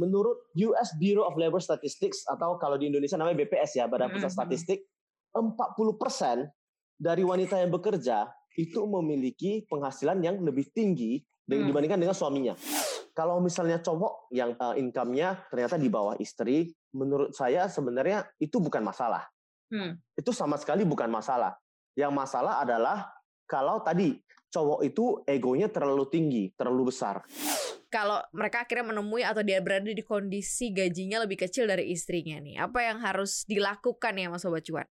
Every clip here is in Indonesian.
menurut US Bureau of Labor Statistics atau kalau di Indonesia namanya BPS ya, Badan Pusat Mhm. Statistik, 40% dari wanita yang bekerja itu memiliki penghasilan yang lebih tinggi Hmm. dibandingkan dengan suaminya. Kalau misalnya cowok yang uh, income-nya ternyata di bawah istri, menurut saya sebenarnya itu bukan masalah. Hmm. Itu sama sekali bukan masalah. Yang masalah adalah kalau tadi cowok itu egonya terlalu tinggi, terlalu besar. Kalau mereka akhirnya menemui atau dia berada di kondisi gajinya lebih kecil dari istrinya nih, apa yang harus dilakukan ya Mas Sobat Cuan?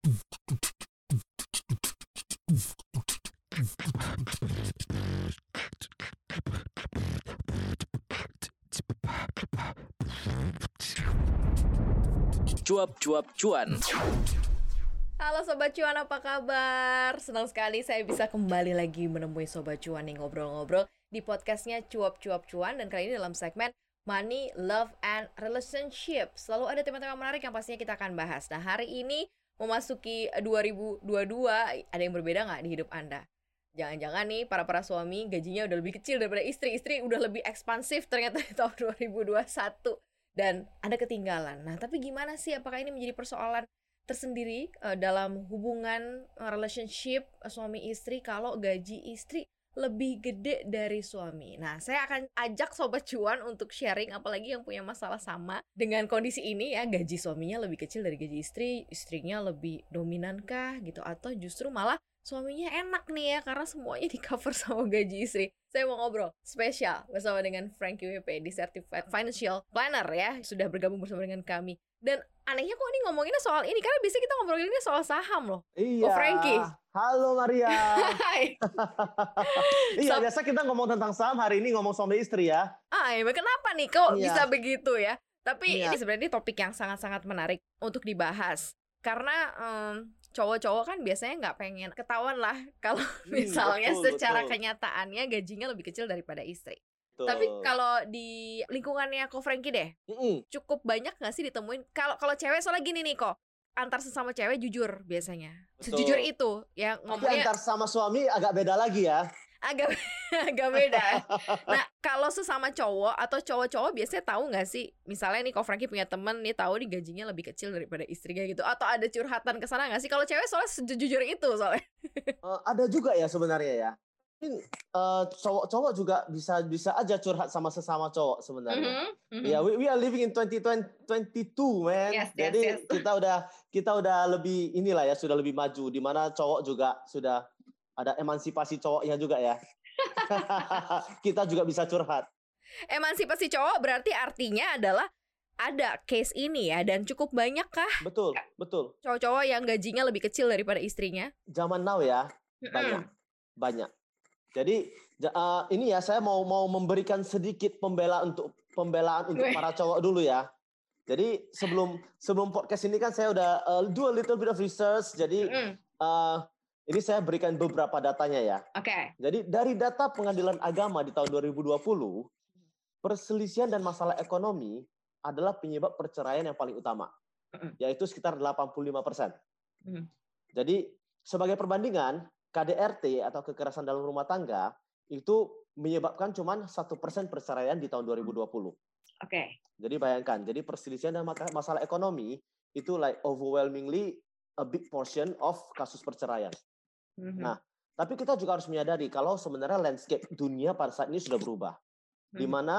Cuap-cuap cuan. Halo Sobat Cuan, apa kabar? Senang sekali saya bisa kembali lagi menemui Sobat Cuan nih ngobrol-ngobrol di podcastnya Cuap-Cuap Cuan dan kali ini dalam segmen Money, Love, and Relationship. Selalu ada tema-tema menarik yang pastinya kita akan bahas. Nah hari ini memasuki 2022, ada yang berbeda nggak di hidup Anda? Jangan-jangan nih para-para suami gajinya udah lebih kecil daripada istri. Istri udah lebih ekspansif ternyata di tahun 2021. Dan Anda ketinggalan. Nah tapi gimana sih? Apakah ini menjadi persoalan tersendiri uh, dalam hubungan uh, relationship uh, suami istri kalau gaji istri lebih gede dari suami. Nah, saya akan ajak sobat cuan untuk sharing apalagi yang punya masalah sama dengan kondisi ini ya gaji suaminya lebih kecil dari gaji istri, istrinya lebih dominankah gitu atau justru malah suaminya enak nih ya karena semuanya di cover sama gaji istri. Saya mau ngobrol spesial bersama dengan Frankie WP di Certified Financial Planner ya sudah bergabung bersama dengan kami. Dan anehnya kok ini ngomonginnya soal ini karena biasanya kita ngobrolinnya soal saham loh. Iya. Frankie. Halo Maria. Hai. iya, So- biasa kita ngomong tentang saham, hari ini ngomong suami istri ya. Ah, ya, kenapa nih kok Iya. bisa begitu ya? Tapi Iya. ini sebenarnya topik yang sangat-sangat menarik untuk dibahas. Karena em, cowok-cowok kan biasanya nggak pengen ketahuan lah kalau misalnya Hmm, betul, secara betul. kenyataannya gajinya lebih kecil daripada istri. Tuh. Tapi kalau di lingkungannya Ko Frankie deh, Mm-mm. cukup banyak nggak sih ditemuin? Kalau kalau cewek soalnya gini nih kok, antar sesama cewek jujur biasanya. Betul. Sejujur itu Tapi ngomongnya antar sama suami agak beda lagi ya. agak agak beda. Nah, kalau sesama cowok atau cowok-cowok biasanya tahu nggak sih, misalnya nih, kalau Frankie punya temen nih tahu nih gajinya lebih kecil daripada istrinya gitu, atau ada curhatan ke sana nggak sih? Kalau cewek soalnya sejujur itu soalnya. Eh, ada juga ya sebenarnya ya. Mungkin eh, cowok-cowok juga bisa bisa aja curhat sama sesama cowok sebenarnya. Mhm, mhm. Ya, we, we are living in 2022, man. Yes, yes, Jadi yes. kita udah kita udah lebih inilah ya, sudah lebih maju di mana cowok juga sudah ada emansipasi cowoknya juga ya. kita juga bisa curhat. Emansipasi cowok berarti artinya adalah ada case ini ya dan cukup banyak kah Betul, betul. cowok-cowok yang gajinya lebih kecil daripada istrinya? Zaman now ya, banyak. Banyak. Jadi ja- eh, ini ya saya mau mau memberikan sedikit pembela untuk pembelaan untuk para cowok dulu ya. Jadi sebelum sebelum podcast ini kan saya udah eh, do a little bit of research. Jadi eh, ini saya berikan beberapa datanya ya. Oke. Jadi dari data Pengadilan Agama di tahun 2020, perselisihan dan masalah ekonomi adalah penyebab perceraian yang paling utama, yaitu sekitar 85 persen. Jadi sebagai perbandingan, KDRT atau kekerasan dalam rumah tangga itu menyebabkan cuma satu persen perceraian di tahun 2020. Oke. Jadi bayangkan, jadi perselisihan dan masalah ekonomi itu like overwhelmingly a big portion of kasus perceraian. Mhm. Nah, Tapi kita juga harus menyadari kalau sebenarnya landscape dunia pada saat ini sudah berubah. Di Hmm. mana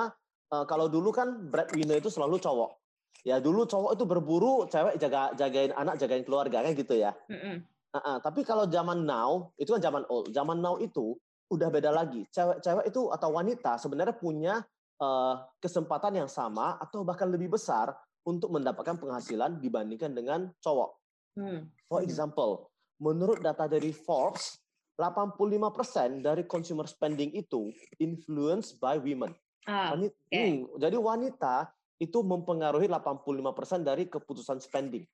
eh, kalau dulu kan breadwinner itu selalu cowok. Ya dulu cowok itu berburu, cewek jaga jagain anak, jagain keluarga kan gitu ya. Mm-mm. Uh-uh, tapi kalau zaman now, itu kan zaman old. Zaman now itu udah beda lagi. Cewek-cewek itu atau wanita sebenarnya punya eh, kesempatan yang sama atau bahkan lebih besar untuk mendapatkan penghasilan dibandingkan dengan cowok. Hmm. For Mhm. example, menurut data dari Forbes, 85% dari consumer spending itu influenced by women. Ah, Wanita, oke. Hmm, jadi wanita itu mempengaruhi 85% dari keputusan spending.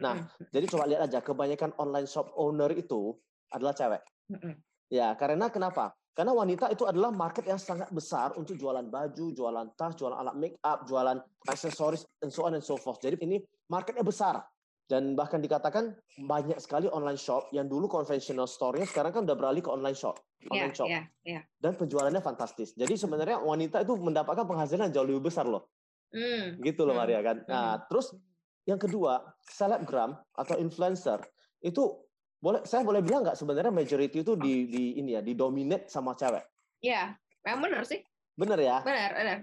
Nah, Mm-mm. jadi coba lihat aja, kebanyakan online shop owner itu adalah cewek. Mm-mm. Ya, karena kenapa? Karena wanita itu adalah market yang sangat besar untuk jualan baju, jualan tas, jualan alat make up, jualan aksesoris, and so on and so forth. Jadi ini marketnya besar. Dan bahkan dikatakan banyak sekali online shop yang dulu conventional store-nya sekarang kan udah beralih ke online shop. Ya, Online shop. ya, ya. Dan penjualannya fantastis. Jadi sebenarnya wanita itu mendapatkan penghasilan jauh lebih besar loh. Hmm. Gitu loh Hmm. Maria kan. Nah, terus yang kedua, selebgram atau influencer itu boleh saya boleh bilang nggak sebenarnya majority itu di di ini ya, didominate sama cewek. Iya, memang benar sih. Bener ya? Benar, benar.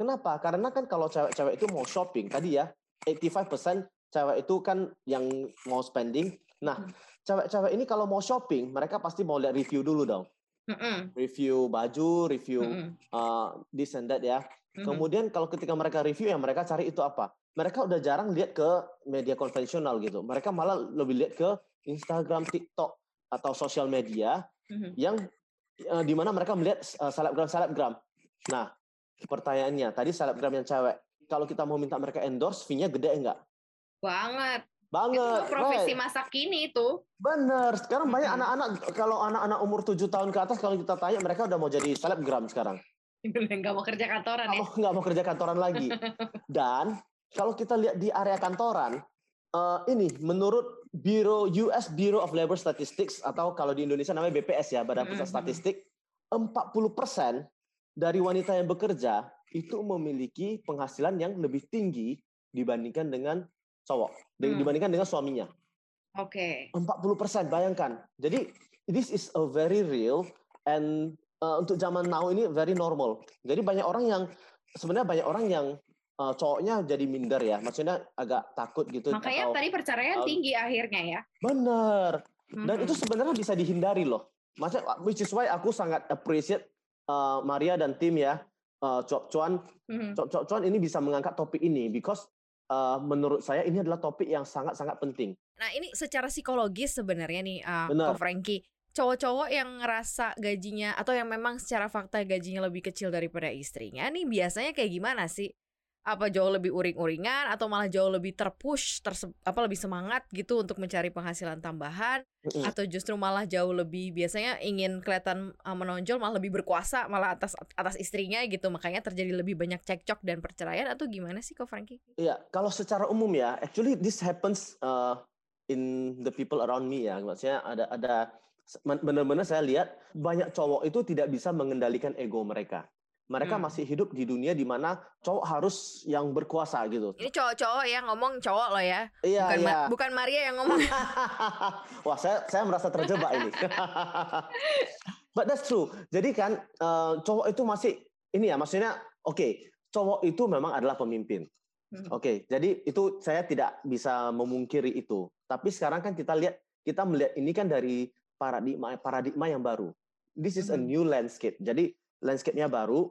Kenapa? Karena kan kalau cewek-cewek itu mau shopping tadi ya, 85% cewek itu kan yang mau spending. Nah, Hmm. cewek-cewek ini kalau mau shopping, mereka pasti mau lihat review dulu dong. Mm-mm. Review baju, review Mm-mm. uh, this and that ya. Mhm. Kemudian kalau ketika mereka review yang mereka cari itu apa? Mereka udah jarang lihat ke media konvensional gitu. Mereka malah lebih lihat ke Instagram, TikTok atau sosial media Mhm. yang uh, di mana mereka melihat uh, selebgram-selebgram. Nah, pertanyaannya tadi selebgram yang cewek, kalau kita mau minta mereka endorse, fee-nya gede enggak? Banget. Itu Banget. profesi right. masa kini itu. Bener. Sekarang banyak Mm-mm. anak-anak kalau anak-anak umur 7 tahun ke atas kalau kita tanya mereka udah mau jadi selebgram sekarang. Nggak mau kerja kantoran nggak ya. mau nggak mau kerja kantoran lagi. Dan kalau kita lihat di area kantoran, eh, ini menurut Bureau US Bureau of Labor Statistics atau kalau di Indonesia namanya BPS ya, Badan Pusat Mhm. Statistik, 40% dari wanita yang bekerja itu memiliki penghasilan yang lebih tinggi dibandingkan dengan cowok, Hmm. dibandingkan dengan suaminya. Oke. 40% bayangkan. Jadi this is a very real and uh, untuk zaman now ini very normal. Jadi banyak orang yang sebenarnya banyak orang yang uh, cowoknya jadi minder ya, maksudnya agak takut gitu. Makanya atau- tadi perceraian um, tinggi akhirnya ya. bener. Dan Mhm. itu sebenarnya bisa dihindari loh. Maksudnya which is why aku sangat appreciate uh, Maria dan tim ya. Uh, Cuap Cuan. Cuap Cuap Cuan ini bisa mengangkat topik ini because uh, menurut saya ini adalah topik yang sangat-sangat penting. Nah ini secara psikologis sebenarnya nih, uh. Ko Frankie, cowok-cowok yang ngerasa gajinya atau yang memang secara fakta gajinya lebih kecil daripada istrinya, nih biasanya kayak gimana sih? Apa jauh lebih uring-uringan atau malah jauh lebih terpush, terse apa lebih semangat gitu untuk mencari penghasilan tambahan? Mm-mm. Atau justru malah jauh lebih biasanya ingin kelihatan uh, menonjol, malah lebih berkuasa malah atas atas istrinya gitu, makanya terjadi lebih banyak cekcok dan perceraian atau gimana sih, Ko Frankie? Iya, kalau secara umum ya, actually this happens uh, in the people around me ya. Maksudnya ada ada benar-benar saya lihat banyak cowok itu tidak bisa mengendalikan ego mereka. Mereka Hmm. masih hidup di dunia di mana cowok harus yang berkuasa gitu. Ini cowok-cowok ya ngomong cowok loh ya, Iya, bukan Ma- iya. bukan Maria yang ngomong. Wah, saya saya merasa terjebak ini. But that's true. Jadi kan eh, cowok itu masih ini ya, maksudnya oke, cowok itu memang adalah pemimpin. Hmm. Oke, jadi itu saya tidak bisa memungkiri itu. Tapi sekarang kan kita lihat kita melihat ini kan dari paradigma paradigma yang baru. This is a Mhm. new landscape. Jadi landscape-nya baru.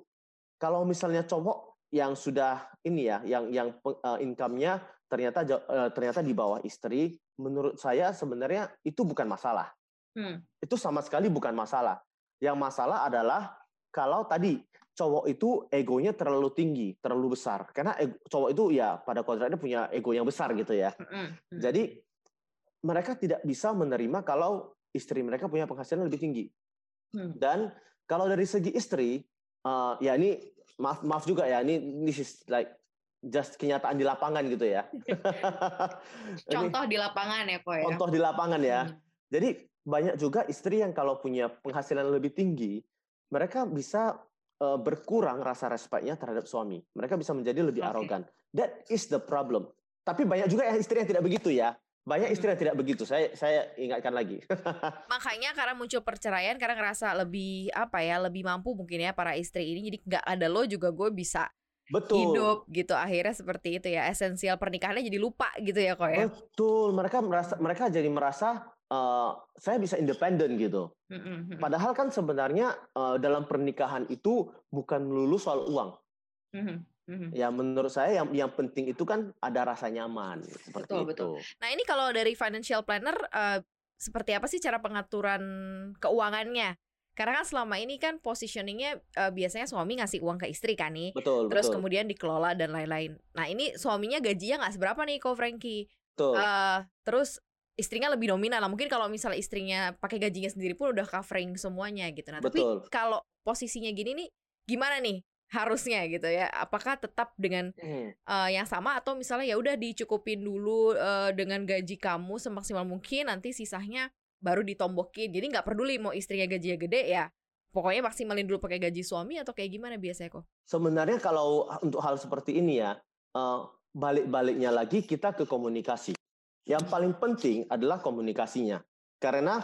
Kalau misalnya cowok yang sudah ini ya, yang yang eh, income-nya ternyata eh, ternyata di bawah istri, menurut saya sebenarnya itu bukan masalah. Hmm. Itu sama sekali bukan masalah. Yang masalah adalah kalau tadi cowok itu egonya terlalu tinggi, terlalu besar. Karena ego- cowok itu ya pada kodratnya punya ego yang besar gitu ya. Mm-mm. Hmm. Jadi mereka tidak bisa menerima kalau istri mereka punya penghasilan lebih tinggi. Hmm. Dan kalau dari segi istri, eh, ya ini maaf maaf juga ya, ini this is like just kenyataan di lapangan gitu ya. Ini Contoh di lapangan ya, Ko ya. contoh di lapangan ya. Hmm. Jadi banyak juga istri yang kalau punya penghasilan lebih tinggi, mereka bisa eh, berkurang rasa respectnya terhadap suami. Mereka bisa menjadi lebih Oke. arogan. That is the problem. Tapi banyak juga yang istri yang tidak begitu ya. Banyak istri yang tidak begitu. Saya saya ingatkan lagi. Makanya karena muncul perceraian karena ngerasa lebih apa ya, lebih mampu mungkin ya para istri ini jadi nggak ada lo juga gue bisa Betul. hidup gitu akhirnya seperti itu ya esensial pernikahannya jadi lupa gitu ya kok ya. Betul. Mereka merasa mereka jadi merasa eh, saya bisa independen gitu. Padahal kan sebenarnya eh, dalam pernikahan itu bukan melulu soal uang. Mhm. Ya menurut saya yang yang penting itu kan ada rasa nyaman seperti Betul, itu. betul. Nah ini kalau dari financial planner eh, seperti apa sih cara pengaturan keuangannya? Karena kan selama ini kan positioningnya eh, biasanya suami ngasih uang ke istri kan nih. Betul, Terus betul. kemudian dikelola dan lain-lain. Nah ini suaminya gajinya nggak seberapa nih ko Frankie. betul. Eh, terus istrinya lebih dominan lah. Mungkin kalau misalnya istrinya pakai gajinya sendiri pun udah covering semuanya gitu. Nah tapi Betul. kalau posisinya gini nih gimana nih harusnya gitu ya? Apakah tetap dengan Hmm. eh, yang sama atau misalnya ya udah dicukupin dulu eh, dengan gaji kamu semaksimal mungkin nanti sisanya baru ditombokin. Jadi nggak peduli mau istrinya gajinya gede ya pokoknya maksimalin dulu pakai gaji suami atau kayak gimana biasanya kok? Sebenarnya kalau untuk hal seperti ini ya, uh, balik-baliknya lagi kita ke komunikasi. Yang paling penting adalah komunikasinya. Karena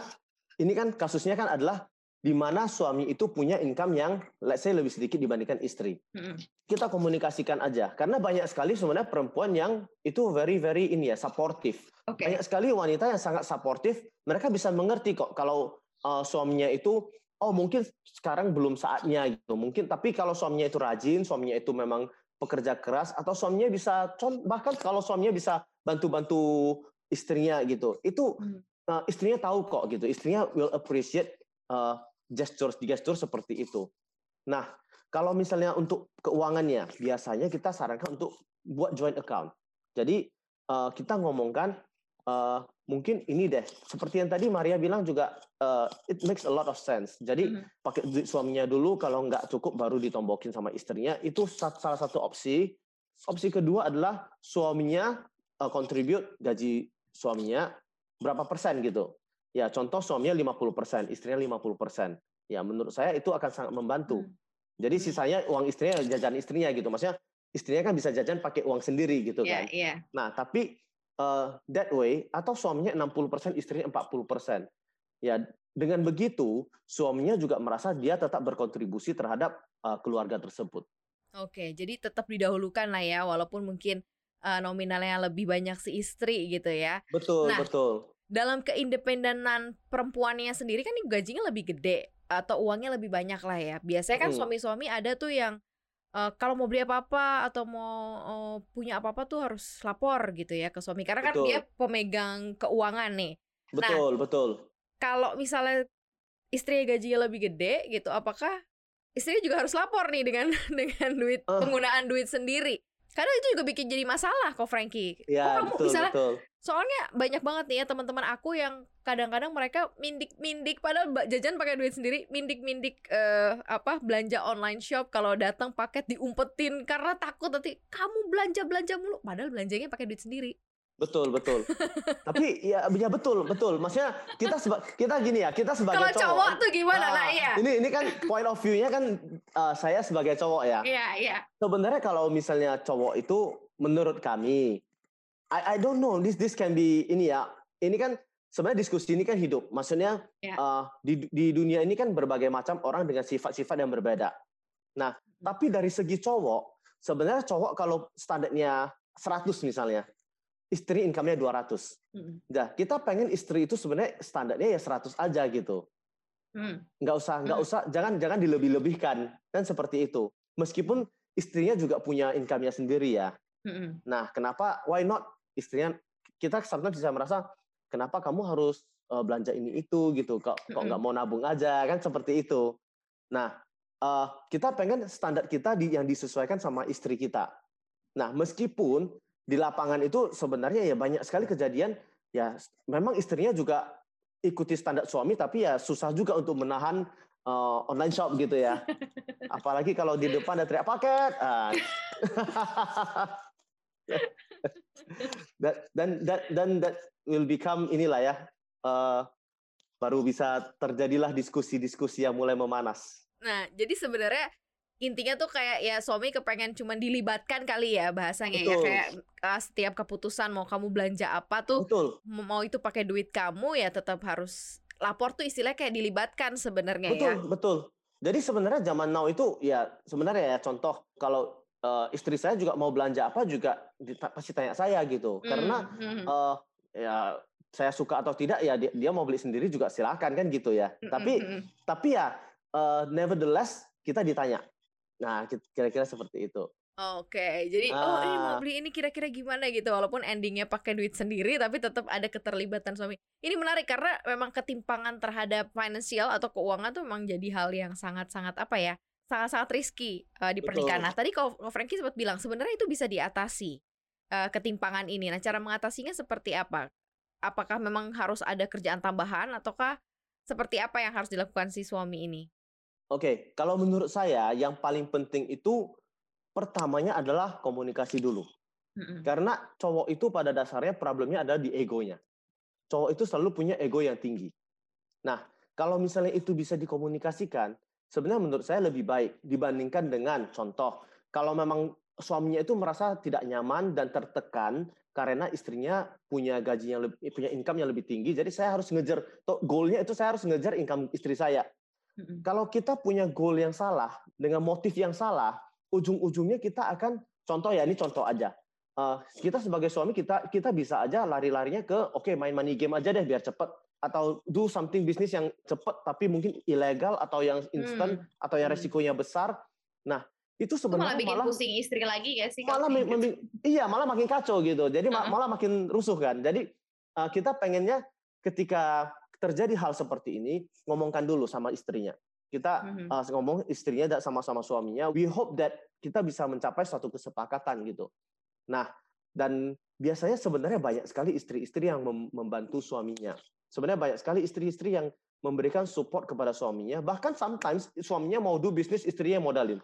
ini kan kasusnya kan adalah di mana suami itu punya income yang let's say lebih sedikit dibandingkan istri. Hmm. Kita komunikasikan aja karena banyak sekali sebenarnya perempuan yang itu very very ini ya supportive. Okay. Banyak sekali wanita yang sangat supportive, mereka bisa mengerti kok kalau uh, suaminya itu oh mungkin sekarang belum saatnya gitu. Mungkin tapi kalau suaminya itu rajin, suaminya itu memang pekerja keras atau suaminya bisa bahkan kalau suaminya bisa bantu-bantu istrinya gitu. Itu hmm. uh, istrinya tahu kok gitu. Istrinya will appreciate uh, gesture gestur seperti itu. Nah, kalau misalnya untuk keuangannya, biasanya kita sarankan untuk buat joint account. Jadi uh, kita ngomongkan uh, mungkin ini deh, seperti yang tadi Maria bilang juga, uh, it makes a lot of sense. Jadi mm -hmm. pakai duit suaminya dulu, kalau nggak cukup baru ditombokin sama istrinya. Itu salah satu opsi. Opsi kedua adalah suaminya uh, contribute gaji suaminya berapa persen gitu. Ya, contoh suaminya 50%, istrinya 50%. Ya, menurut saya itu akan sangat membantu. Hmm. Jadi hmm. sisanya uang istrinya jajan istrinya gitu. Maksudnya istrinya kan bisa jajan pakai uang sendiri gitu yeah, kan. Yeah. Nah, tapi uh, that way atau suaminya 60%, istrinya 40%. Ya, dengan begitu suaminya juga merasa dia tetap berkontribusi terhadap uh, keluarga tersebut. Oke, jadi tetap didahulukan lah ya walaupun mungkin uh, nominalnya lebih banyak si istri gitu ya. Betul, nah, betul dalam keindependenan perempuannya sendiri kan gajinya lebih gede atau uangnya lebih banyak lah ya. Biasanya kan suami-suami ada tuh yang uh, kalau mau beli apa-apa atau mau uh, punya apa-apa tuh harus lapor gitu ya ke suami karena kan betul. kan dia pemegang keuangan nih. Nah, betul, nah, betul. Kalau misalnya istri gajinya lebih gede gitu, apakah istrinya juga harus lapor nih dengan dengan duit uh. penggunaan duit sendiri? Karena itu juga bikin jadi masalah kok Frankie. Ya, kamu betul, misalnya betul. Soalnya banyak banget nih ya teman-teman aku yang kadang-kadang mereka mindik-mindik padahal jajan pakai duit sendiri, mindik-mindik uh, apa belanja online shop kalau datang paket diumpetin karena takut nanti kamu belanja-belanja mulu padahal belanjanya pakai duit sendiri. Betul, betul. Tapi ya, ya betul, betul. Maksudnya kita seba, kita gini ya, kita sebagai Kalau cowok, tuh gimana? Nah, nah iya. Ini ini kan point of view-nya kan uh, saya sebagai cowok ya. Iya, iya. Sebenarnya kalau misalnya cowok itu menurut kami I I don't know this this can be ini ya. Ini kan sebenarnya diskusi ini kan hidup. Maksudnya yeah. uh, di di dunia ini kan berbagai macam orang dengan sifat-sifat yang berbeda. Nah, hmm. tapi dari segi cowok, sebenarnya cowok kalau standarnya 100 misalnya, istri income-nya 200. Hmm. Nah, kita pengen istri itu sebenarnya standarnya ya 100 aja gitu. Hmm. Nggak usah, nggak hmm. usah, jangan jangan dilebih-lebihkan kan seperti itu. Meskipun istrinya juga punya income-nya sendiri ya. Hmm. Nah, kenapa? Why not istrinya? Kita sometimes bisa merasa kenapa kamu harus uh, belanja ini itu gitu? Kok kok nggak mau nabung aja kan seperti itu. Nah, uh, kita pengen standar kita di, yang disesuaikan sama istri kita. Nah, meskipun di lapangan itu sebenarnya ya banyak sekali kejadian ya memang istrinya juga ikuti standar suami tapi ya susah juga untuk menahan uh, online shop gitu ya. Apalagi kalau di depan ada teriak paket. Uh. dan dan dan that will become inilah ya uh, baru bisa terjadilah diskusi-diskusi yang mulai memanas. Nah, jadi sebenarnya intinya tuh kayak ya suami kepengen cuma dilibatkan kali ya bahasanya ya. Betul. ya kayak uh, setiap keputusan mau kamu belanja apa tuh Betul. mau itu pakai duit kamu ya tetap harus lapor tuh istilahnya kayak dilibatkan sebenarnya ya. Betul, betul. Jadi sebenarnya zaman now itu ya sebenarnya ya contoh kalau uh, istri saya juga mau belanja apa juga pasti tanya saya gitu. Mm, Karena uh, ya saya suka atau tidak ya dia, dia mau beli sendiri juga silakan kan gitu ya. Mm, tapi mm, tapi ya uh, nevertheless kita ditanya Nah, kira-kira seperti itu. Oke, jadi ah. oh ini mau beli ini kira-kira gimana gitu walaupun endingnya pakai duit sendiri tapi tetap ada keterlibatan suami. Ini menarik karena memang ketimpangan terhadap finansial atau keuangan tuh memang jadi hal yang sangat-sangat apa ya? sangat-sangat risky uh, di pernikahan. Nah, tadi kalau Frankie sempat bilang sebenarnya itu bisa diatasi uh, ketimpangan ini. Nah, cara mengatasinya seperti apa? Apakah memang harus ada kerjaan tambahan ataukah seperti apa yang harus dilakukan si suami ini? Oke, kalau menurut saya yang paling penting itu pertamanya adalah komunikasi dulu. Mm-hmm. Karena cowok itu pada dasarnya problemnya ada di egonya. Cowok itu selalu punya ego yang tinggi. Nah, kalau misalnya itu bisa dikomunikasikan, sebenarnya menurut saya lebih baik dibandingkan dengan contoh kalau memang suaminya itu merasa tidak nyaman dan tertekan karena istrinya punya gaji yang lebih, punya income yang lebih tinggi jadi saya harus ngejar goalnya itu saya harus ngejar income istri saya kalau kita punya goal yang salah dengan motif yang salah ujung-ujungnya kita akan contoh ya ini contoh aja uh, kita sebagai suami kita kita bisa aja lari-larinya ke oke okay, main money game aja deh biar cepet atau do something bisnis yang cepet tapi mungkin ilegal atau yang instan hmm. atau yang hmm. resikonya besar. Nah, itu sebenarnya malah bikin malah, pusing istri lagi ya sih? Malah gitu. iya, malah makin kacau gitu. Jadi uh -huh. malah makin rusuh kan. Jadi uh, kita pengennya ketika terjadi hal seperti ini ngomongkan dulu sama istrinya. Kita uh-huh. uh, ngomong istrinya sama-sama suaminya. We hope that kita bisa mencapai suatu kesepakatan gitu. Nah, dan biasanya sebenarnya banyak sekali istri-istri yang membantu suaminya. Sebenarnya banyak sekali istri-istri yang memberikan support kepada suaminya. Bahkan sometimes suaminya mau do bisnis, istrinya modalin.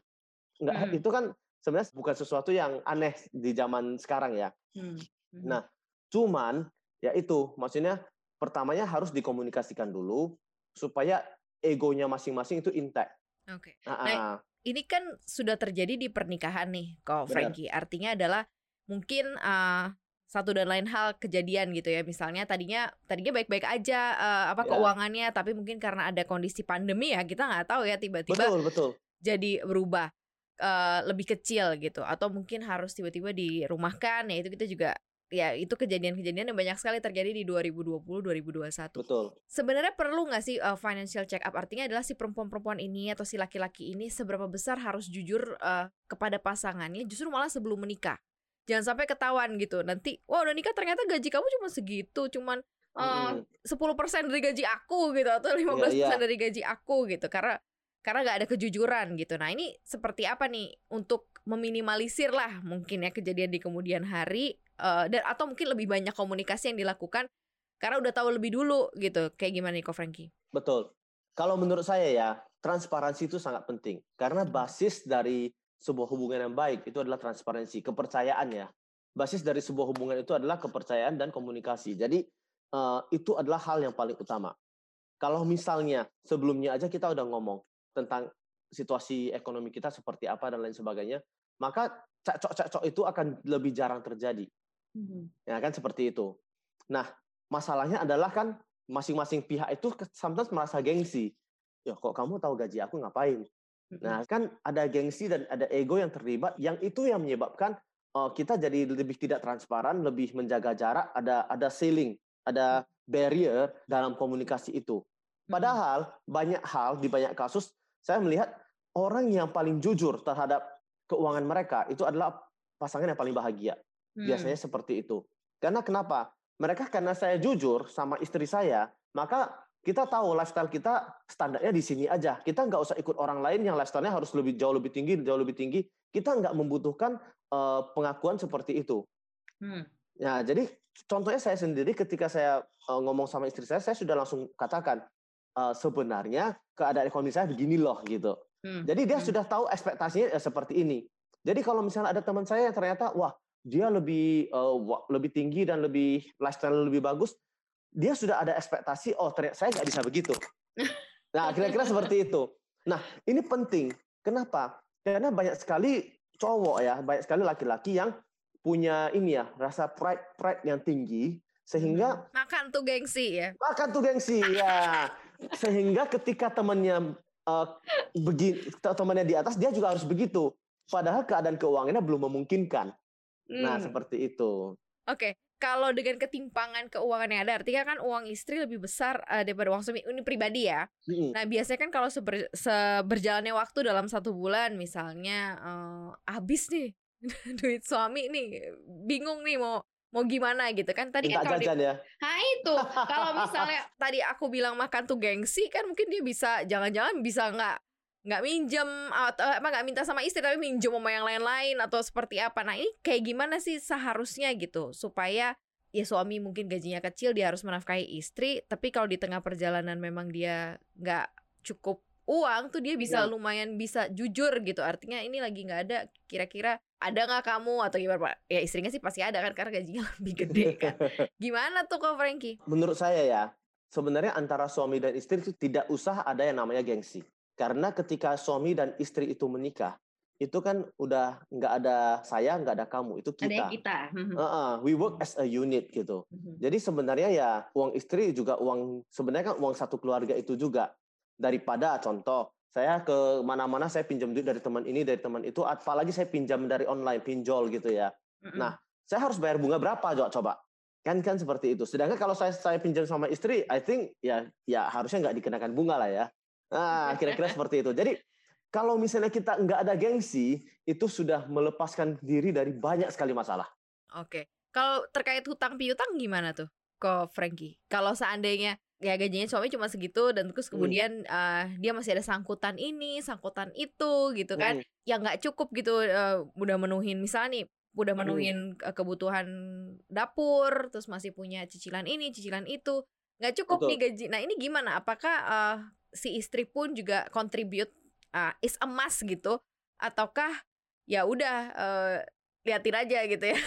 Enggak, hmm. itu kan sebenarnya bukan sesuatu yang aneh di zaman sekarang ya. Hmm. Hmm. Nah, cuman ya itu maksudnya pertamanya harus dikomunikasikan dulu supaya egonya masing-masing itu intact. Oke. Okay. Nah, nah, ini kan sudah terjadi di pernikahan nih, kok Frankie. Artinya adalah mungkin uh, satu dan lain hal kejadian gitu ya misalnya tadinya tadinya baik-baik aja uh, apa yeah. keuangannya tapi mungkin karena ada kondisi pandemi ya kita nggak tahu ya tiba-tiba betul betul jadi berubah uh, lebih kecil gitu atau mungkin harus tiba-tiba dirumahkan ya itu kita juga ya itu kejadian-kejadian yang banyak sekali terjadi di 2020 2021. Betul. Sebenarnya perlu nggak sih uh, financial check up? Artinya adalah si perempuan-perempuan ini atau si laki-laki ini seberapa besar harus jujur uh, kepada pasangannya justru malah sebelum menikah jangan sampai ketahuan gitu nanti wah udah nikah ternyata gaji kamu cuma segitu cuman eh, sepuluh persen dari gaji aku gitu atau lima belas persen iya. dari gaji aku gitu karena karena nggak ada kejujuran gitu nah ini seperti apa nih untuk meminimalisir lah mungkin ya kejadian di kemudian hari uh, dan atau mungkin lebih banyak komunikasi yang dilakukan karena udah tahu lebih dulu gitu kayak gimana nih Ko Frankie betul kalau menurut saya ya transparansi itu sangat penting karena basis dari sebuah hubungan yang baik itu adalah transparansi, kepercayaan ya. Basis dari sebuah hubungan itu adalah kepercayaan dan komunikasi. Jadi uh, itu adalah hal yang paling utama. Kalau misalnya sebelumnya aja kita udah ngomong tentang situasi ekonomi kita seperti apa dan lain sebagainya, maka cacok-cacok itu akan lebih jarang terjadi. Mm-hmm. Ya kan seperti itu. Nah, masalahnya adalah kan masing-masing pihak itu sometimes merasa gengsi. Ya kok kamu tahu gaji aku ngapain? Nah, kan ada gengsi dan ada ego yang terlibat, yang itu yang menyebabkan uh, kita jadi lebih tidak transparan, lebih menjaga jarak, ada ada ceiling, ada barrier dalam komunikasi itu. Padahal banyak hal di banyak kasus saya melihat orang yang paling jujur terhadap keuangan mereka itu adalah pasangan yang paling bahagia. Biasanya hmm. seperti itu. Karena kenapa? Mereka karena saya jujur sama istri saya, maka kita tahu lifestyle kita standarnya di sini aja. Kita nggak usah ikut orang lain yang lifestyle-nya harus lebih jauh lebih tinggi, jauh lebih tinggi. Kita nggak membutuhkan uh, pengakuan seperti itu. Hmm. Ya, jadi contohnya saya sendiri ketika saya uh, ngomong sama istri saya, saya sudah langsung katakan uh, sebenarnya keadaan ekonomi saya begini loh gitu. Hmm. Jadi dia hmm. sudah tahu ekspektasinya ya seperti ini. Jadi kalau misalnya ada teman saya yang ternyata wah dia lebih uh, lebih tinggi dan lebih lifestyle lebih bagus, dia sudah ada ekspektasi, oh ternyata saya nggak bisa begitu. Nah, kira-kira seperti itu. Nah, ini penting. Kenapa? Karena banyak sekali cowok ya, banyak sekali laki-laki yang punya ini ya, rasa pride pride yang tinggi sehingga hmm. makan tuh gengsi ya. Makan tuh gengsi ya. sehingga ketika temannya uh, begini temannya di atas dia juga harus begitu. Padahal keadaan keuangannya belum memungkinkan. Nah, hmm. Nah, seperti itu. Oke, kalau dengan ketimpangan keuangan yang ada artinya kan uang istri lebih besar uh, daripada uang suami ini pribadi ya. Mm. Nah biasanya kan kalau seber, seberjalannya waktu dalam satu bulan misalnya uh, habis nih duit suami nih bingung nih mau mau gimana gitu kan tadi kan kalau ya. Nah itu kalau misalnya tadi aku bilang makan tuh gengsi kan mungkin dia bisa jangan-jangan bisa nggak nggak minjem atau apa nggak minta sama istri tapi minjem sama yang lain-lain atau seperti apa. Nah ini kayak gimana sih seharusnya gitu supaya ya suami mungkin gajinya kecil dia harus menafkahi istri tapi kalau di tengah perjalanan memang dia nggak cukup uang tuh dia bisa ya. lumayan bisa jujur gitu. Artinya ini lagi nggak ada kira-kira ada nggak kamu atau gimana? Pak ya istrinya sih pasti ada kan karena gajinya lebih gede kan. Gimana tuh kok Frankie menurut saya ya sebenarnya antara suami dan istri itu tidak usah ada yang namanya gengsi Karena ketika suami dan istri itu menikah, itu kan udah nggak ada saya, nggak ada kamu, itu Ada kita. yang kita. Uh, uh, we work as a unit gitu. Mhm. Jadi sebenarnya ya uang istri juga uang sebenarnya kan uang satu keluarga itu juga daripada contoh saya ke mana-mana saya pinjam duit dari teman ini dari teman itu apalagi saya pinjam dari online pinjol gitu ya. Mhm. Nah, saya harus bayar bunga berapa coba coba? Kan kan seperti itu. Sedangkan kalau saya saya pinjam sama istri, I think ya ya harusnya nggak dikenakan bunga lah ya. Nah, kira-kira seperti itu. Jadi kalau misalnya kita nggak ada gengsi, itu sudah melepaskan diri dari banyak sekali masalah. Oke. Kalau terkait hutang piutang gimana tuh? Kok Frankie? Kalau seandainya ya gajinya suami cuma segitu dan terus Hmm. kemudian eh, dia masih ada sangkutan ini, sangkutan itu gitu kan. Mm, Ya nggak cukup gitu eh, udah menuhin misalnya nih udah Hmm. menuhin kebutuhan dapur, terus masih punya cicilan ini, cicilan itu. Nggak cukup Betul. nih gaji. Nah, ini gimana? Apakah eh, si istri pun juga contribute eh, is a must gitu ataukah ya udah eh, liatin aja gitu ya.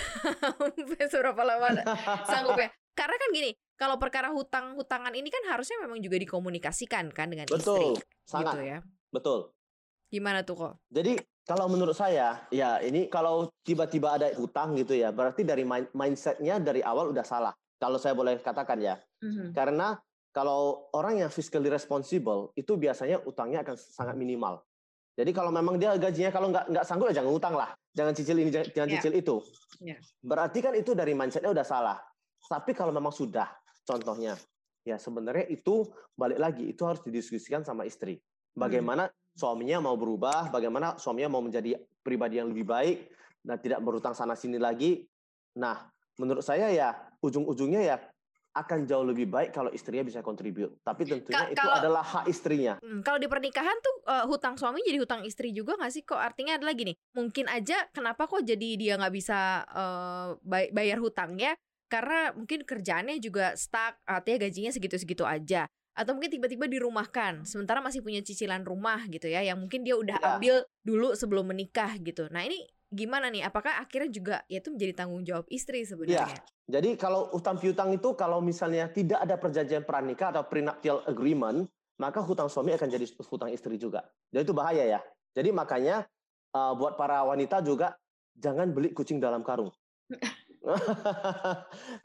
Seberapa lama sanggup ya. Karena kan gini, kalau perkara hutang-hutangan ini kan harusnya memang juga dikomunikasikan kan dengan Betul, istri sangat gitu ya. betul. Gimana tuh kok? Jadi kalau menurut saya, ya ini kalau tiba-tiba ada hutang gitu ya, berarti dari mind- mindsetnya dari awal udah salah. Kalau saya boleh katakan ya, karena kalau orang yang fiscally responsible itu biasanya utangnya akan sangat minimal. Jadi kalau memang dia gajinya kalau nggak nggak sanggup ya jangan utang lah, jangan cicil ini, jangan, jangan Ya. cicil itu. Ya. Berarti kan itu dari mindsetnya udah salah. Tapi kalau memang sudah, contohnya, ya sebenarnya itu balik lagi itu harus didiskusikan sama istri. Bagaimana suaminya mau berubah, bagaimana suaminya mau menjadi pribadi yang lebih baik dan tidak berutang sana sini lagi. Nah, menurut saya ya ujung-ujungnya ya akan jauh lebih baik kalau istrinya bisa kontribut. Tapi tentunya Ka- itu kalau- adalah hak istrinya. Hmm, kalau di pernikahan tuh eh, hutang suami jadi hutang istri juga nggak sih kok? Artinya adalah gini, mungkin aja kenapa kok jadi dia nggak bisa bay- bayar hutangnya karena mungkin kerjaannya juga stuck, artinya gajinya segitu-segitu aja. Atau mungkin tiba-tiba dirumahkan, sementara masih punya cicilan rumah gitu ya, yang mungkin dia udah Ya. ambil dulu sebelum menikah gitu. Nah ini gimana nih? Apakah akhirnya juga ya itu menjadi tanggung jawab istri sebenarnya? Jadi kalau utang piutang itu kalau misalnya tidak ada perjanjian pranikah atau prenuptial agreement, maka hutang suami akan jadi hutang istri juga. Jadi itu bahaya ya. Jadi makanya uh, buat para wanita juga jangan beli kucing dalam karung.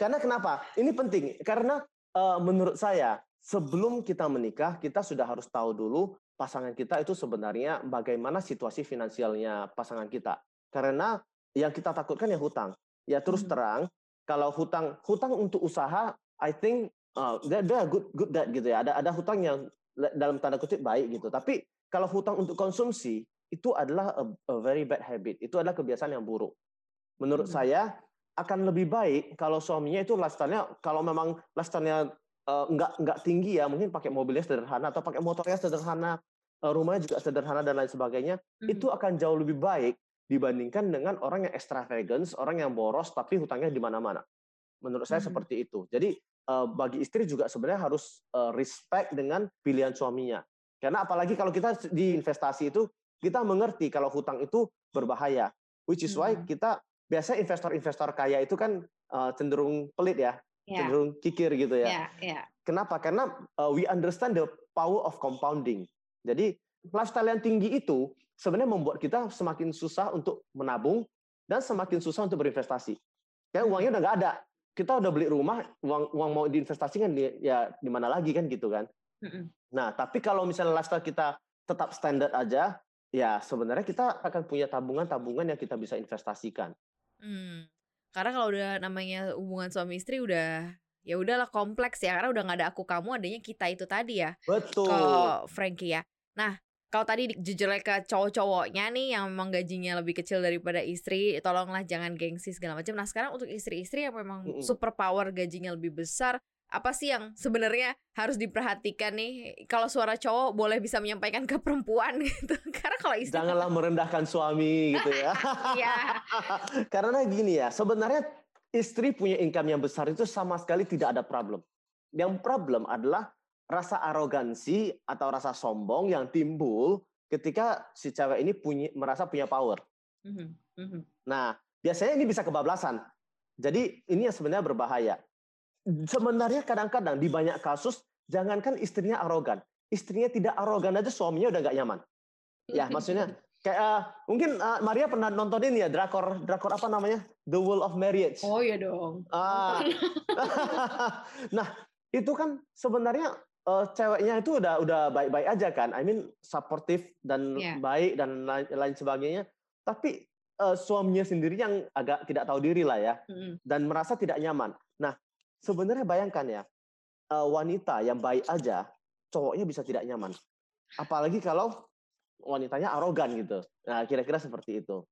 karena kenapa? Ini penting karena uh, menurut saya sebelum kita menikah kita sudah harus tahu dulu pasangan kita itu sebenarnya bagaimana situasi finansialnya pasangan kita. Karena yang kita takutkan ya hutang. Ya terus Hmm. terang kalau hutang hutang untuk usaha, I think uh, dia dia good good that gitu ya. Ada ada hutang yang dalam tanda kutip baik gitu. Tapi kalau hutang untuk konsumsi itu adalah a, a very bad habit. Itu adalah kebiasaan yang buruk. Menurut Hmm. saya akan lebih baik kalau suaminya itu lifestyle-nya kalau memang lifestyle-nya uh, nggak nggak tinggi ya, mungkin pakai mobilnya sederhana atau pakai motornya sederhana, uh, rumahnya juga sederhana dan lain sebagainya Mhm. itu akan jauh lebih baik dibandingkan dengan orang yang extravagance, orang yang boros tapi hutangnya di mana-mana. Menurut saya Mhm. seperti itu. Jadi eh, bagi istri juga sebenarnya harus eh, respect dengan pilihan suaminya. Karena apalagi kalau kita di investasi itu kita mengerti kalau hutang itu berbahaya. Which is why Mhm. kita biasanya investor-investor kaya itu kan eh, cenderung pelit ya, Ya, cenderung kikir gitu ya. ya, ya. Kenapa? Karena uh, we understand the power of compounding. Jadi lifestyle yang tinggi itu sebenarnya membuat kita semakin susah untuk menabung dan semakin susah untuk berinvestasi. Kayak Hmm. uangnya udah nggak ada. Kita udah beli rumah, uang uang mau diinvestasikan di ya di mana lagi kan gitu kan. Mm-mm. Nah, tapi kalau misalnya lifestyle kita tetap standar aja, ya sebenarnya kita akan punya tabungan-tabungan yang kita bisa investasikan. Hmm. Karena kalau udah namanya hubungan suami istri udah ya udahlah kompleks ya karena udah nggak ada aku kamu adanya kita itu tadi ya Betul. kalau Frankie ya. Nah kalau tadi di- jujur ke cowok-cowoknya nih yang memang gajinya lebih kecil daripada istri, tolonglah jangan gengsi segala macam. Nah sekarang untuk istri-istri yang memang super power gajinya lebih besar, apa sih yang sebenarnya harus diperhatikan nih? Kalau suara cowok boleh bisa menyampaikan ke perempuan gitu. Karena kalau istri Janganlah merendahkan suami gitu ya. Iya. Karena gini ya, sebenarnya istri punya income yang besar itu sama sekali tidak ada problem. Yang problem adalah rasa arogansi atau rasa sombong yang timbul ketika si cewek ini punya merasa punya power. Mhm, mhm. Nah, biasanya ini bisa kebablasan. Jadi ini yang sebenarnya berbahaya. Sebenarnya kadang-kadang di banyak kasus jangankan istrinya arogan, istrinya tidak arogan aja suaminya udah nggak nyaman. Ya, maksudnya kayak uh, mungkin uh, Maria pernah nontonin ya drakor drakor apa namanya? The World of Marriage. Oh iya dong. Ah. nah, itu kan sebenarnya uh, ceweknya itu udah udah baik-baik aja kan. I mean supportive dan Yeah. baik dan lain, lain sebagainya. Tapi uh, suaminya sendiri yang agak tidak tahu diri lah ya Mm-mm. dan merasa tidak nyaman. Nah, sebenarnya bayangkan ya, uh, wanita yang baik aja, cowoknya bisa tidak nyaman. Apalagi kalau wanitanya arogan gitu. Nah, kira-kira seperti itu.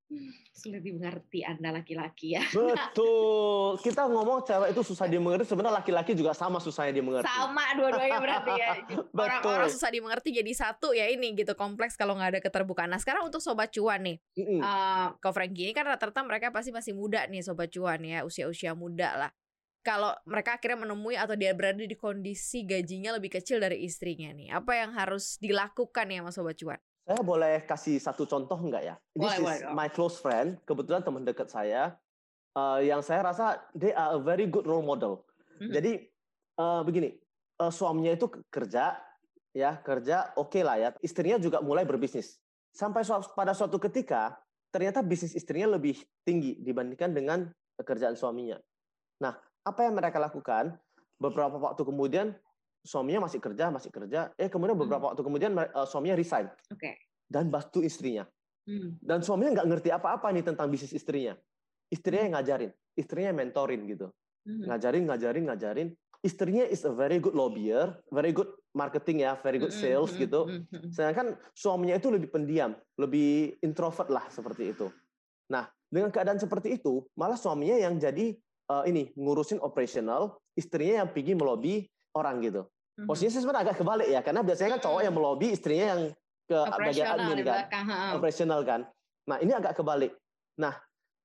Sulit dimengerti Anda laki-laki ya. Betul. Kita ngomong cewek itu susah dimengerti, sebenarnya laki-laki juga sama susahnya dimengerti. Sama dua-duanya berarti ya. Orang-orang susah dimengerti jadi satu ya ini gitu kompleks kalau nggak ada keterbukaan. Nah sekarang untuk sobat cuan nih, Mm-mm. eh Kau Frankie ini kan rata-rata mereka pasti masih muda nih sobat cuan ya usia-usia muda lah. Kalau mereka akhirnya menemui atau dia berada di kondisi gajinya lebih kecil dari istrinya nih, apa yang harus dilakukan ya mas sobat cuan? Saya boleh kasih satu contoh nggak ya? Boleh, This boleh is dong. my close friend, kebetulan teman dekat saya, uh, yang saya rasa they are a very good role model. Mhm. Jadi uh, begini, uh, suaminya itu ke- kerja, ya kerja oke lah ya. Istrinya juga mulai berbisnis. Sampai suatu- pada suatu ketika ternyata bisnis istrinya lebih tinggi dibandingkan dengan pekerjaan suaminya. Nah, apa yang mereka lakukan? Beberapa waktu kemudian suaminya masih kerja, masih kerja. Eh kemudian beberapa waktu kemudian uh, suaminya resign Oke. dan bantu istrinya. Hmm. Dan suaminya nggak ngerti apa-apa nih tentang bisnis istrinya. Istrinya yang ngajarin, istrinya yang mentorin gitu. Hmm. Ngajarin, ngajarin, ngajarin. Istrinya is a very good lobbyer, very good marketing ya, very good Mm-mm, sales gitu. Sedangkan suaminya itu lebih pendiam, lebih introvert lah seperti itu. Nah, dengan keadaan seperti itu, malah suaminya yang jadi eh, ini ngurusin operational, istrinya yang pergi melobi orang gitu. Mhm. Posisinya sebenarnya agak kebalik ya, karena biasanya kan cowok yang melobi, istrinya yang ke bagian admin kan operasional kan. Nah, ini agak kebalik. Nah,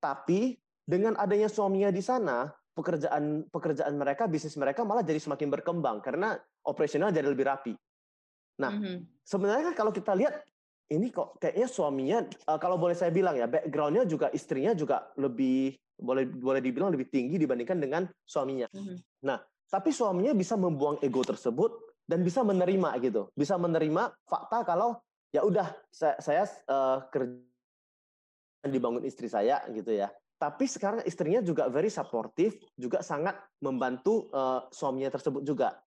tapi dengan adanya suaminya di sana, pekerjaan pekerjaan mereka, bisnis mereka malah jadi semakin berkembang karena operasional jadi lebih rapi. Nah, Mhm. Sebenarnya kan kalau kita lihat ini kok kayaknya suaminya eh, kalau boleh saya bilang ya, backgroundnya juga istrinya juga lebih boleh boleh dibilang lebih tinggi dibandingkan dengan suaminya. Mhm. Tapi suaminya bisa membuang ego tersebut dan bisa menerima gitu, bisa menerima fakta kalau ya udah saya, saya eh, kerja dibangun istri saya gitu ya. Tapi sekarang istrinya juga very supportive, juga sangat membantu eh, suaminya tersebut juga.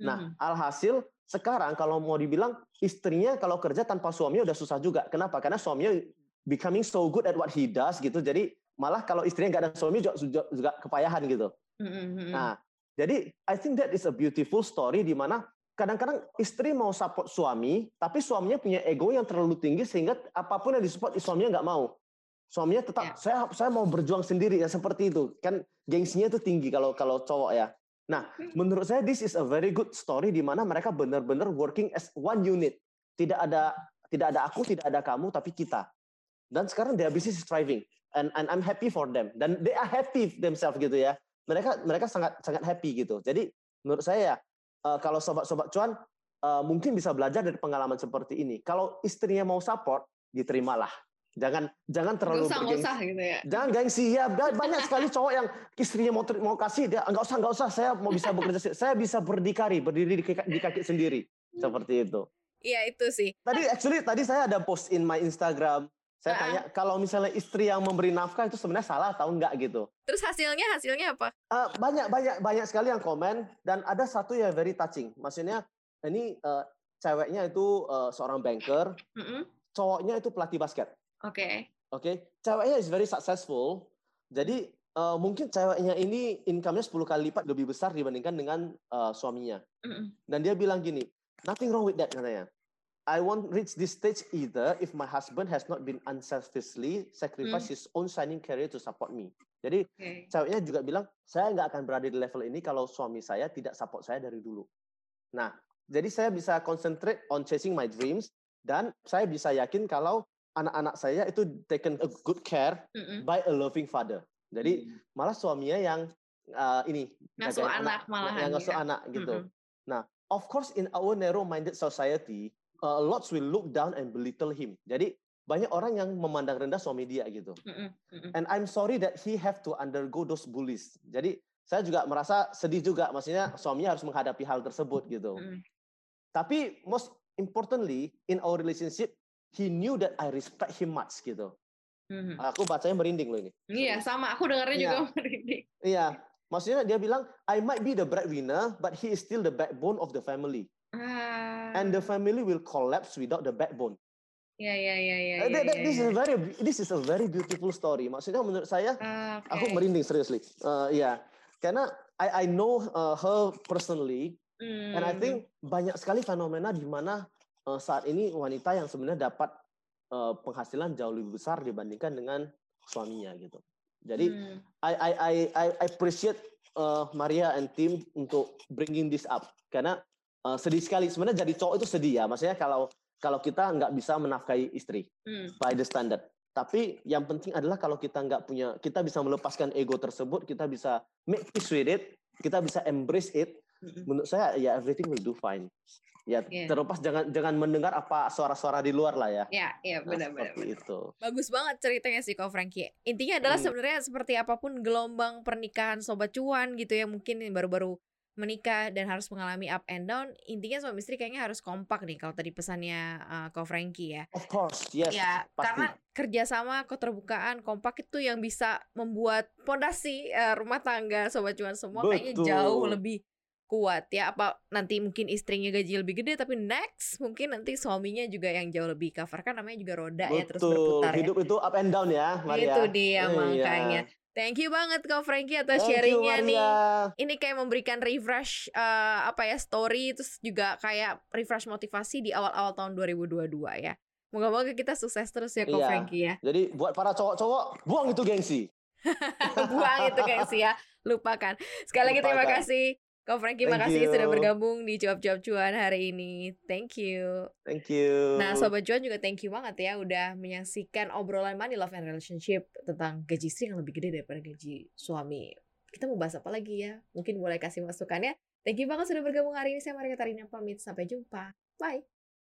Nah, Mhm. alhasil sekarang kalau mau dibilang istrinya kalau kerja tanpa suaminya udah susah juga. Kenapa? Karena suaminya becoming so good at what he does gitu. Jadi malah kalau istrinya nggak ada suami juga, juga, juga kepayahan gitu. Mhm, mhm. Nah, jadi I think that is a beautiful story di mana kadang-kadang istri mau support suami, tapi suaminya punya ego yang terlalu tinggi sehingga apa pun yang disupport suaminya nggak mau. Suaminya tetap Ya. saya saya mau berjuang sendiri ya seperti itu. Kan gengsinya itu tinggi kalau kalau cowok ya. Nah, menurut saya this is a very good story di mana mereka benar-benar working as one unit. Tidak ada tidak ada aku, tidak ada kamu, tapi kita. Dan sekarang their business is thriving and and I'm happy for them. Dan they are happy themselves gitu ya. Mereka mereka sangat sangat happy gitu. Jadi menurut saya ya eh, kalau sobat-sobat cuan eh, mungkin bisa belajar dari pengalaman seperti ini. Kalau istrinya mau support, diterimalah. Jangan jangan terlalu usah, bergengsi. usah gitu ya. Jangan gengsi ya. Ba- Banyak sekali cowok yang istrinya mau mau kasih dia nggak usah nggak usah. Saya mau bisa bekerja. Saya bisa berdikari, berdiri di kaki, di kaki sendiri. Seperti itu. Iya itu sih. Tadi actually tadi saya ada post in my Instagram. Saya Ah. tanya kalau misalnya istri yang memberi nafkah itu sebenarnya salah atau enggak gitu. Terus hasilnya hasilnya apa? Eh, banyak banyak banyak sekali yang komen dan ada satu yang very touching. Maksudnya ini eh, ceweknya itu eh, seorang banker, Mhm. cowoknya itu pelatih basket. Oke. Oke, ceweknya is very successful. Jadi eh, mungkin ceweknya ini income-nya 10 kali lipat lebih besar dibandingkan dengan eh, suaminya. Mhm. Dan dia bilang gini, nothing wrong with that katanya. I won't reach this stage either if my husband has not been unselfishly sacrifice his own shining career to support me. Jadi Oke. ceweknya juga bilang, saya nggak akan berada di level ini kalau suami saya tidak support saya dari dulu. Nah, jadi saya bisa concentrate on chasing my dreams dan saya bisa yakin kalau anak-anak saya itu taken a good care Mhm. by a loving father. Jadi malah suaminya yang uh, ini Ngasuh jagain anak malahan yang ngasuh ya. anak gitu. Mhm. Nah, of course in our narrow-minded society, uh, lots will look down and belittle him. Jadi banyak orang yang memandang rendah suami dia gitu. Mhm. Mhm. And I'm sorry that he have to undergo those bullies. Jadi saya juga merasa sedih juga, maksudnya suaminya harus menghadapi hal tersebut gitu. Mhm. Tapi most importantly in our relationship, he knew that I respect him much gitu. Mhm. Aku bacanya merinding loh ini. Iya, sama. Aku dengarnya Iya. juga merinding. Iya, maksudnya dia bilang I might be the breadwinner, but he is still the backbone of the family, Ah. and the family will collapse without the backbone. Iya, iya. Uh, iya, that- that- iya, this is a very this is a very beautiful story. Maksudnya menurut saya Ah, aku oke. merinding seriously. Uh, ya, karena I I know uh, her personally, and I Hmm. think banyak sekali fenomena di mana uh, saat ini wanita yang sebenarnya dapat uh, penghasilan jauh lebih besar dibandingkan dengan suaminya gitu. Jadi Hmm. I I I I I appreciate uh, Maria and team untuk bringing this up karena uh, sedih sekali sebenarnya jadi cowok itu sedih ya maksudnya kalau kalau kita nggak bisa menafkahi istri Hmm. by the standard tapi yang penting adalah kalau kita nggak punya kita bisa melepaskan ego tersebut kita bisa make peace with it kita bisa embrace it Mm-mm. menurut saya ya everything will do fine ya Yeah. terlepas jangan jangan mendengar apa suara-suara di luar lah ya Ya, ya, Nah, benar, itu Bagus banget ceritanya sih Ko Frankie. Intinya adalah Hmm. sebenarnya seperti apa pun gelombang pernikahan sobat cuan gitu ya mungkin baru-baru menikah dan harus mengalami up and down. Intinya suami istri kayaknya harus kompak nih kalau tadi pesannya uh, Ko Frankie ya. of course yes ya, pasti karena kerjasama, keterbukaan, kompak itu yang bisa membuat pondasi uh, rumah tangga sobat cuan semua kayaknya Betul. jauh lebih kuat ya. Apa nanti mungkin istrinya gaji lebih gede tapi next mungkin nanti suaminya juga yang jauh lebih cover kan namanya juga roda ya terus betul berputar ya. hidup itu up and down ya Maria Itu dia Iya. makanya. Thank you banget Kak Frankie atas Thank you, sharingnya nih. Ini kayak memberikan refresh eh, apa ya story terus juga kayak refresh motivasi di awal-awal tahun 2022 ya. Moga-moga kita sukses terus ya Kak Iya. Frankie ya. Jadi buat para cowok-cowok, buang itu gengsi. Buang itu gengsi ya. Lupakan. Sekali lagi terima kasih Kak Frankie Thank makasih sudah you. bergabung di cuap-cuap cuan hari ini. Thank you. Thank you. Nah, Sobat Cuan juga thank you banget ya udah menyaksikan obrolan money, love, and relationship tentang gaji istri yang lebih gede daripada gaji suami. Kita mau bahas apa lagi ya? Mungkin boleh kasih masukannya. Thank you banget sudah bergabung hari ini. Saya Maria Katarina pamit. Sampai jumpa. Bye.